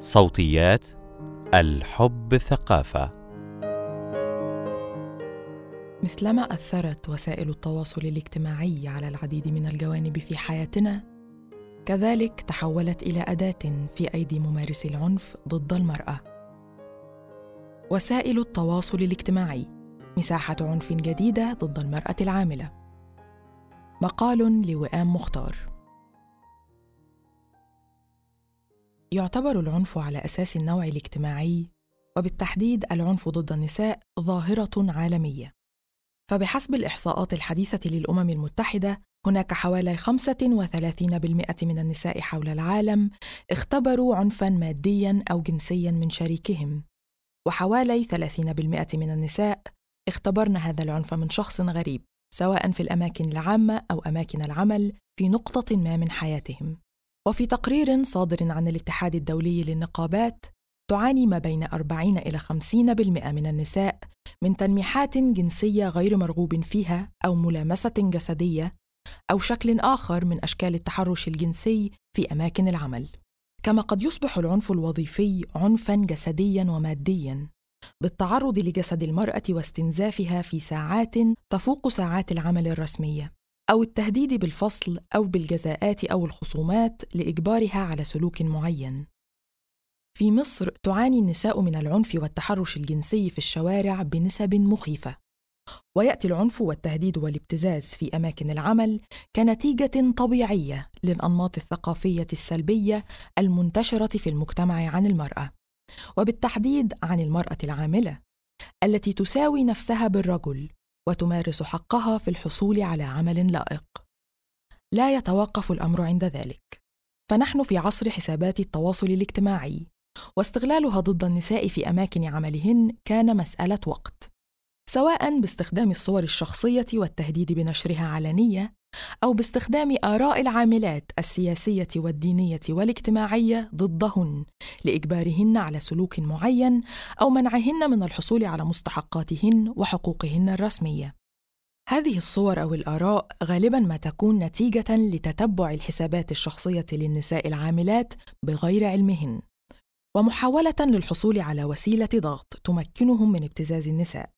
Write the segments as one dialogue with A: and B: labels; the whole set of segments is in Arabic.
A: صوتيات الحب ثقافة.
B: مثلما أثرت وسائل التواصل الاجتماعي على العديد من الجوانب في حياتنا كذلك تحولت إلى أداة في أيدي ممارسي العنف ضد المرأة. وسائل التواصل الاجتماعي مساحة عنف جديدة ضد المرأة العاملة. مقال لوئام مختار. يعتبر العنف على أساس النوع الاجتماعي وبالتحديد العنف ضد النساء ظاهرة عالمية. فبحسب الإحصاءات الحديثة للأمم المتحدة هناك حوالي 35% من النساء حول العالم اختبروا عنفا ماديا أو جنسيا من شريكهم. وحوالي 30% من النساء اختبرن هذا العنف من شخص غريب سواء في الأماكن العامة أو أماكن العمل في نقطة ما من حياتهم. وفي تقرير صادر عن الاتحاد الدولي للنقابات تعاني ما بين 40 إلى 50% من النساء من تلميحات جنسية غير مرغوب فيها أو ملامسة جسدية أو شكل آخر من أشكال التحرش الجنسي في أماكن العمل. كما قد يصبح العنف الوظيفي عنفاً جسدياً ومادياً بالتعرض لجسد المرأة واستنزافها في ساعات تفوق ساعات العمل الرسمية. أو التهديد بالفصل أو بالجزاءات أو الخصومات لإجبارها على سلوك معين. في مصر تعاني النساء من العنف والتحرش الجنسي في الشوارع بنسب مخيفة. ويأتي العنف والتهديد والابتزاز في أماكن العمل كنتيجة طبيعية للأنماط الثقافية السلبية المنتشرة في المجتمع عن المرأة، وبالتحديد عن المرأة العاملة، التي تساوي نفسها بالرجل وتمارس حقها في الحصول على عمل لائق. لا يتوقف الأمر عند ذلك. فنحن في عصر حسابات التواصل الاجتماعي واستغلالها ضد النساء في أماكن عملهن كان مسألة وقت سواء باستخدام الصور الشخصية والتهديد بنشرها علنية أو باستخدام آراء العاملات السياسية والدينية والاجتماعية ضدهن لإجبارهن على سلوك معين أو منعهن من الحصول على مستحقاتهن وحقوقهن الرسمية. هذه الصور أو الآراء غالبا ما تكون نتيجة لتتبع الحسابات الشخصية للنساء العاملات بغير علمهن ومحاولة للحصول على وسيلة ضغط تمكنهم من ابتزاز النساء.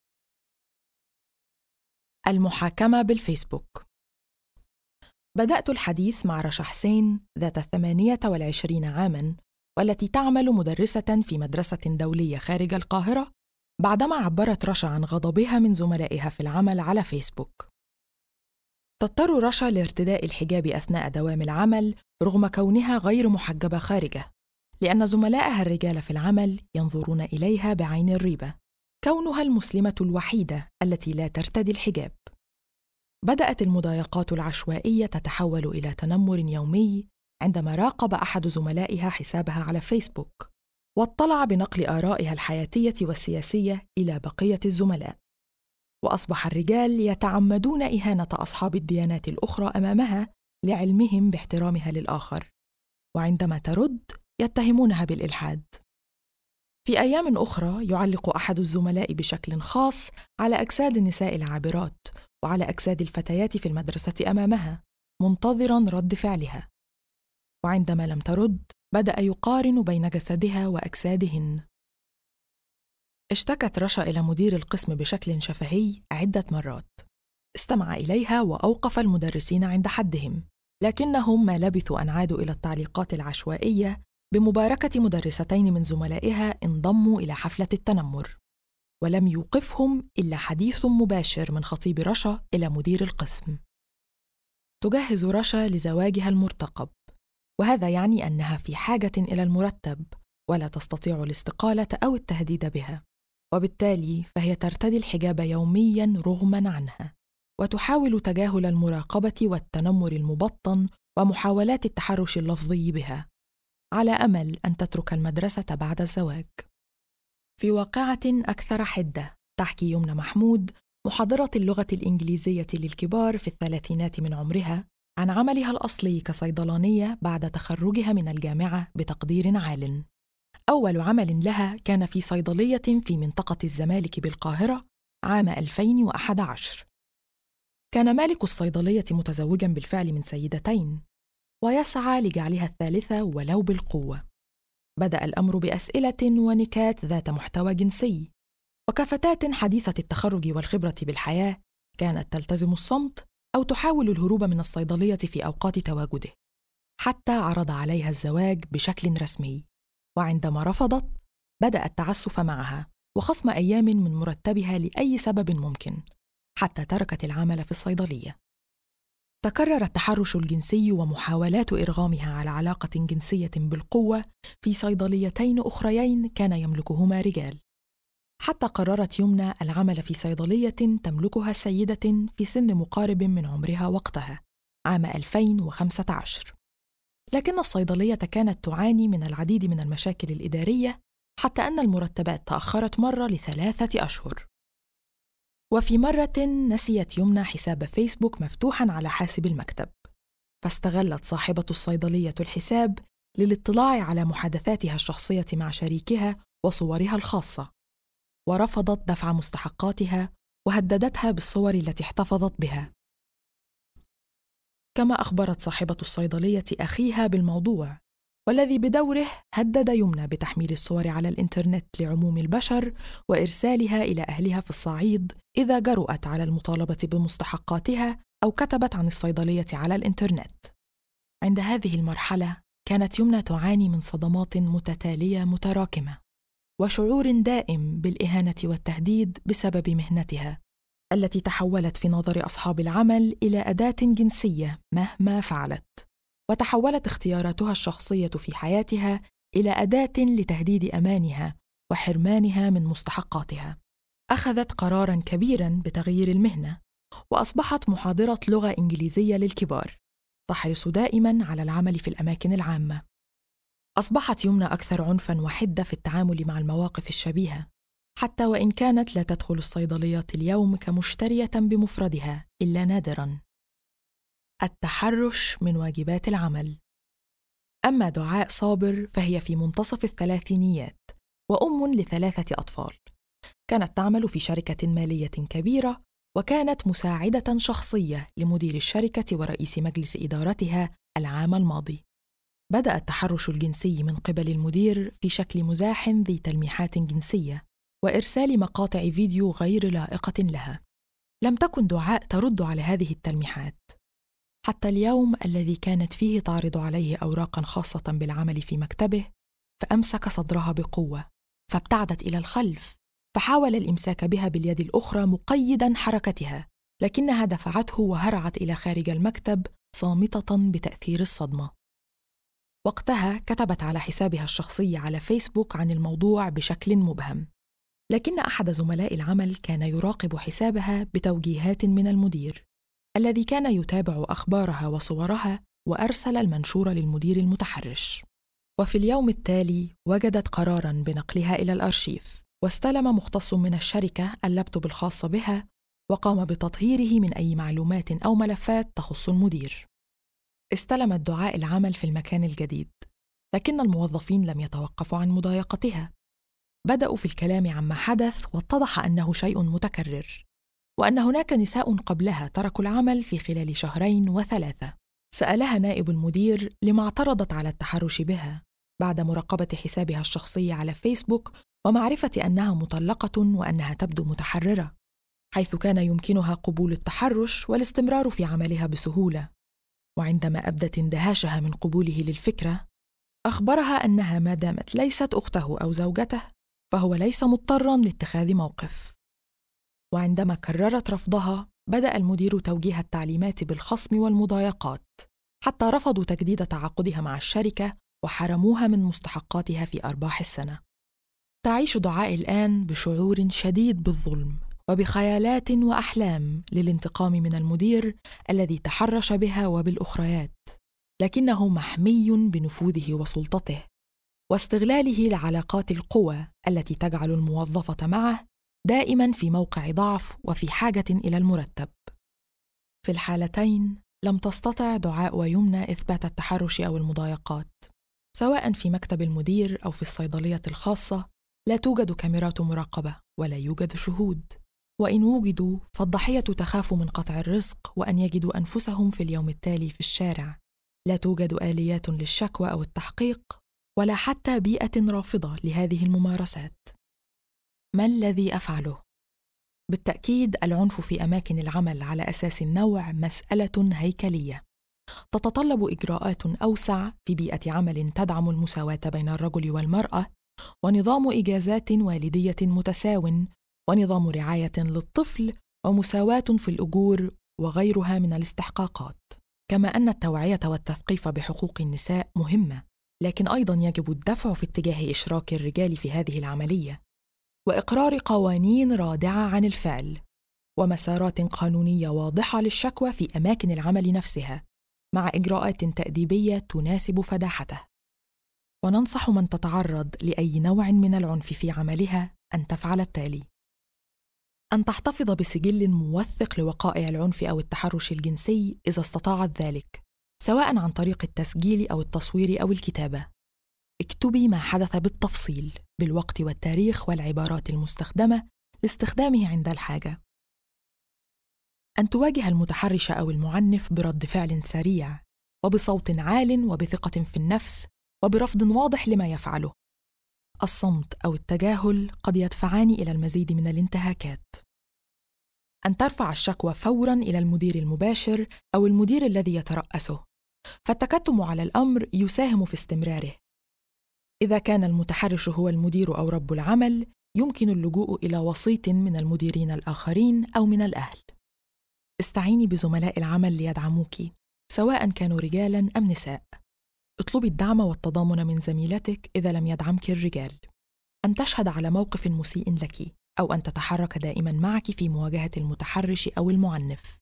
B: المحاكمة بالفيسبوك. بدأت الحديث مع رشا حسين ذات الثمانية والعشرين عاماً والتي تعمل مدرسة في مدرسة دولية خارج القاهرة بعدما عبرت رشا عن غضبها من زملائها في العمل على فيسبوك. تضطر رشا لارتداء الحجاب أثناء دوام العمل رغم كونها غير محجبة خارجة لأن زملائها الرجال في العمل ينظرون إليها بعين الريبة كونها المسلمة الوحيدة التي لا ترتدي الحجاب. بدأت المضايقات العشوائية تتحول إلى تنمر يومي عندما راقب أحد زملائها حسابها على فيسبوك واطلع بنقل آرائها الحياتية والسياسية إلى بقية الزملاء. وأصبح الرجال يتعمدون إهانة أصحاب الديانات الأخرى أمامها لعلمهم باحترامها للآخر وعندما ترد يتهمونها بالإلحاد. في أيام أخرى يعلق أحد الزملاء بشكل خاص على أجساد النساء العابرات وعلى أجساد الفتيات في المدرسة أمامها منتظرا رد فعلها. وعندما لم ترد بدأ يقارن بين جسدها وأجسادهن. اشتكت رشا إلى مدير القسم بشكل شفهي عدة مرات. استمع إليها وأوقف المدرسين عند حدهم لكنهم ما لبثوا ان عادوا إلى التعليقات العشوائية بمباركة مدرستين من زملائها انضموا إلى حفلة التنمر. ولم يوقفهم إلا حديث مباشر من خطيب رشا إلى مدير القسم. تجهز رشا لزواجها المرتقب وهذا يعني أنها في حاجة إلى المرتب ولا تستطيع الاستقالة أو التهديد بها وبالتالي فهي ترتدي الحجاب يوميا رغما عنها وتحاول تجاهل المراقبة والتنمر المبطن ومحاولات التحرش اللفظي بها على أمل أن تترك المدرسة بعد الزواج. في واقعة أكثر حدة تحكي يمنى محمود محاضرة اللغة الإنجليزية للكبار في الثلاثينات من عمرها عن عملها الأصلي كصيدلانية بعد تخرجها من الجامعة بتقدير عال. أول عمل لها كان في صيدلية في منطقة الزمالك بالقاهرة عام 2011. كان مالك الصيدلية متزوجا بالفعل من سيدتين، ويسعى لجعلها الثالثة ولو بالقوة. بدأ الأمر بأسئلة ونكات ذات محتوى جنسي. وكفتاة حديثة التخرج والخبرة بالحياة كانت تلتزم الصمت أو تحاول الهروب من الصيدلية في أوقات تواجده حتى عرض عليها الزواج بشكل رسمي. وعندما رفضت بدأ التعسف معها وخصم أيام من مرتبها لأي سبب ممكن حتى تركت العمل في الصيدلية. تكرر التحرش الجنسي ومحاولات إرغامها على علاقة جنسية بالقوة في صيدليتين أخريين كان يملكهما رجال. حتى قررت يمنى العمل في صيدلية تملكها سيدة في سن مقارب من عمرها وقتها عام 2015 لكن الصيدلية كانت تعاني من العديد من المشاكل الإدارية حتى أن المرتبات تأخرت مرة لثلاثة أشهر. وفي مرة نسيت يمنى حساب فيسبوك مفتوحا على حاسب المكتب. فاستغلت صاحبة الصيدلية الحساب للاطلاع على محادثاتها الشخصية مع شريكها وصورها الخاصة. ورفضت دفع مستحقاتها وهددتها بالصور التي احتفظت بها. كما أخبرت صاحبة الصيدلية أخيها بالموضوع والذي بدوره هدد يمنى بتحميل الصور على الإنترنت لعموم البشر وإرسالها إلى أهلها في الصعيد إذا جرؤت على المطالبة بمستحقاتها أو كتبت عن الصيدلية على الإنترنت. عند هذه المرحلة كانت يمنى تعاني من صدمات متتالية متراكمة وشعور دائم بالإهانة والتهديد بسبب مهنتها التي تحولت في نظر أصحاب العمل إلى أداة جنسية مهما فعلت. وتحولت اختياراتها الشخصية في حياتها إلى أداة لتهديد أمانها وحرمانها من مستحقاتها. أخذت قرارا كبيرا بتغيير المهنة وأصبحت محاضرة لغة إنجليزية للكبار تحرص دائما على العمل في الأماكن العامة. أصبحت يمنى أكثر عنفا وحدة في التعامل مع المواقف الشبيهة حتى وإن كانت لا تدخل الصيدليات اليوم كمشترية بمفردها إلا نادرا. التحرش من واجبات العمل. أما دعاء صابر فهي في منتصف الثلاثينيات وأم لثلاثة أطفال. كانت تعمل في شركة مالية كبيرة وكانت مساعدة شخصية لمدير الشركة ورئيس مجلس إدارتها العام الماضي. بدأ التحرش الجنسي من قبل المدير في شكل مزاح ذي تلميحات جنسية وإرسال مقاطع فيديو غير لائقة لها. لم تكن دعاء ترد على هذه التلميحات. حتى اليوم الذي كانت فيه تعرض عليه اوراقا خاصة بالعمل في مكتبه فأمسك صدرها بقوة فابتعدت إلى الخلف فحاول الإمساك بها باليد الأخرى مقيدا حركتها لكنها دفعته وهرعت إلى خارج المكتب صامتة بتأثير الصدمة. وقتها كتبت على حسابها الشخصي على فيسبوك عن الموضوع بشكل مبهم. لكن أحد زملاء العمل كان يراقب حسابها بتوجيهات من المدير. الذي كان يتابع أخبارها وصورها وأرسل المنشور للمدير المتحرش. وفي اليوم التالي وجدت قرارا بنقلها إلى الأرشيف. واستلم مختص من الشركة اللابتوب الخاص بها وقام بتطهيره من أي معلومات أو ملفات تخص المدير. استلمت دعاء العمل في المكان الجديد لكن الموظفين لم يتوقفوا عن مضايقتها. بدأوا في الكلام عما حدث واتضح أنه شيء متكرر. وأن هناك نساء قبلها تركوا العمل في خلال شهرين وثلاثة. سألها نائب المدير لما اعترضت على التحرش بها بعد مراقبة حسابها الشخصي على فيسبوك ومعرفة أنها مطلقة وأنها تبدو متحررة حيث كان يمكنها قبول التحرش والاستمرار في عملها بسهولة. وعندما أبدت اندهاشها من قبوله للفكرة أخبرها أنها ما دامت ليست أخته أو زوجته فهو ليس مضطرا لاتخاذ موقف. وعندما كررت رفضها بدأ المدير توجيه التعليمات بالخصم والمضايقات حتى رفضوا تجديد تعاقدها مع الشركة وحرموها من مستحقاتها في أرباح السنة. تعيش دعاء الآن بشعور شديد بالظلم وبخيالات وأحلام للانتقام من المدير الذي تحرش بها وبالأخريات لكنه محمي بنفوذه وسلطته واستغلاله لعلاقات القوى التي تجعل الموظفة معه دائما في موقع ضعف وفي حاجة إلى المرتب. في الحالتين لم تستطع دعاء ويمنى إثبات التحرش أو المضايقات سواء في مكتب المدير أو في الصيدلية الخاصة لا توجد كاميرات مراقبة ولا يوجد شهود. وإن وجدوا فالضحية تخاف من قطع الرزق وأن يجدوا أنفسهم في اليوم التالي في الشارع. لا توجد آليات للشكوى أو التحقيق ولا حتى بيئة رافضة لهذه الممارسات. ما الذي أفعله؟ بالتأكيد العنف في أماكن العمل على أساس النوع مسألة هيكلية. تتطلب إجراءات أوسع في بيئة عمل تدعم المساواة بين الرجل والمرأة ونظام إجازات والدية متساو ونظام رعاية للطفل ومساواة في الأجور وغيرها من الاستحقاقات. كما أن التوعية والتثقيف بحقوق النساء مهمة لكن أيضا يجب الدفع في اتجاه إشراك الرجال في هذه العملية. وإقرار قوانين رادعة عن الفعل ومسارات قانونية واضحة للشكوى في أماكن العمل نفسها مع إجراءات تأديبية تناسب فداحته. وننصح من تتعرض لأي نوع من العنف في عملها أن تفعل التالي. أن تحتفظ بسجل موثق لوقائع العنف أو التحرش الجنسي إذا استطاعت ذلك سواء عن طريق التسجيل أو التصوير أو الكتابة. اكتبي ما حدث بالتفصيل بالوقت والتاريخ والعبارات المستخدمة لاستخدامه عند الحاجة. أن تواجه المتحرش أو المعنف برد فعل سريع وبصوت عال وبثقة في النفس وبرفض واضح لما يفعله. الصمت أو التجاهل قد يدفعان إلى المزيد من الانتهاكات. أن ترفع الشكوى فورا إلى المدير المباشر أو المدير الذي يترأسه. فالتكتم على الأمر يساهم في استمراره. إذا كان المتحرش هو المدير أو رب العمل يمكن اللجوء إلى وسيط من المديرين الآخرين أو من الأهل. استعيني بزملاء العمل ليدعموك سواء كانوا رجالا أم نساء. اطلبي الدعم والتضامن من زميلتك إذا لم يدعمك الرجال. أن تشهد على موقف مسيء لك أو أن تتحرك دائما معك في مواجهة المتحرش أو المعنف.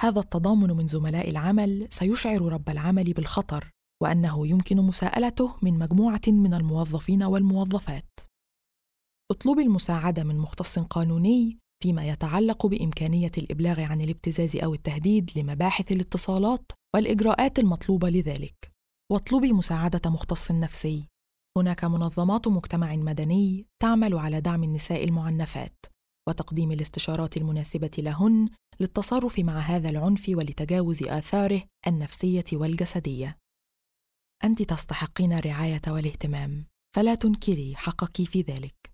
B: هذا التضامن من زملاء العمل سيشعر رب العمل بالخطر وأنه يمكن مساءلته من مجموعة من الموظفين والموظفات. اطلبي المساعدة من مختص قانوني فيما يتعلق بإمكانية الإبلاغ عن الابتزاز أو التهديد لمباحث الاتصالات والإجراءات المطلوبة لذلك. واطلبي مساعدة مختص نفسي. هناك منظمات مجتمع مدني تعمل على دعم النساء المعنفات وتقديم الاستشارات المناسبة لهن للتصرف مع هذا العنف ولتجاوز آثاره النفسية والجسدية. أنت تستحقين الرعاية والاهتمام فلا تنكري حقك في ذلك.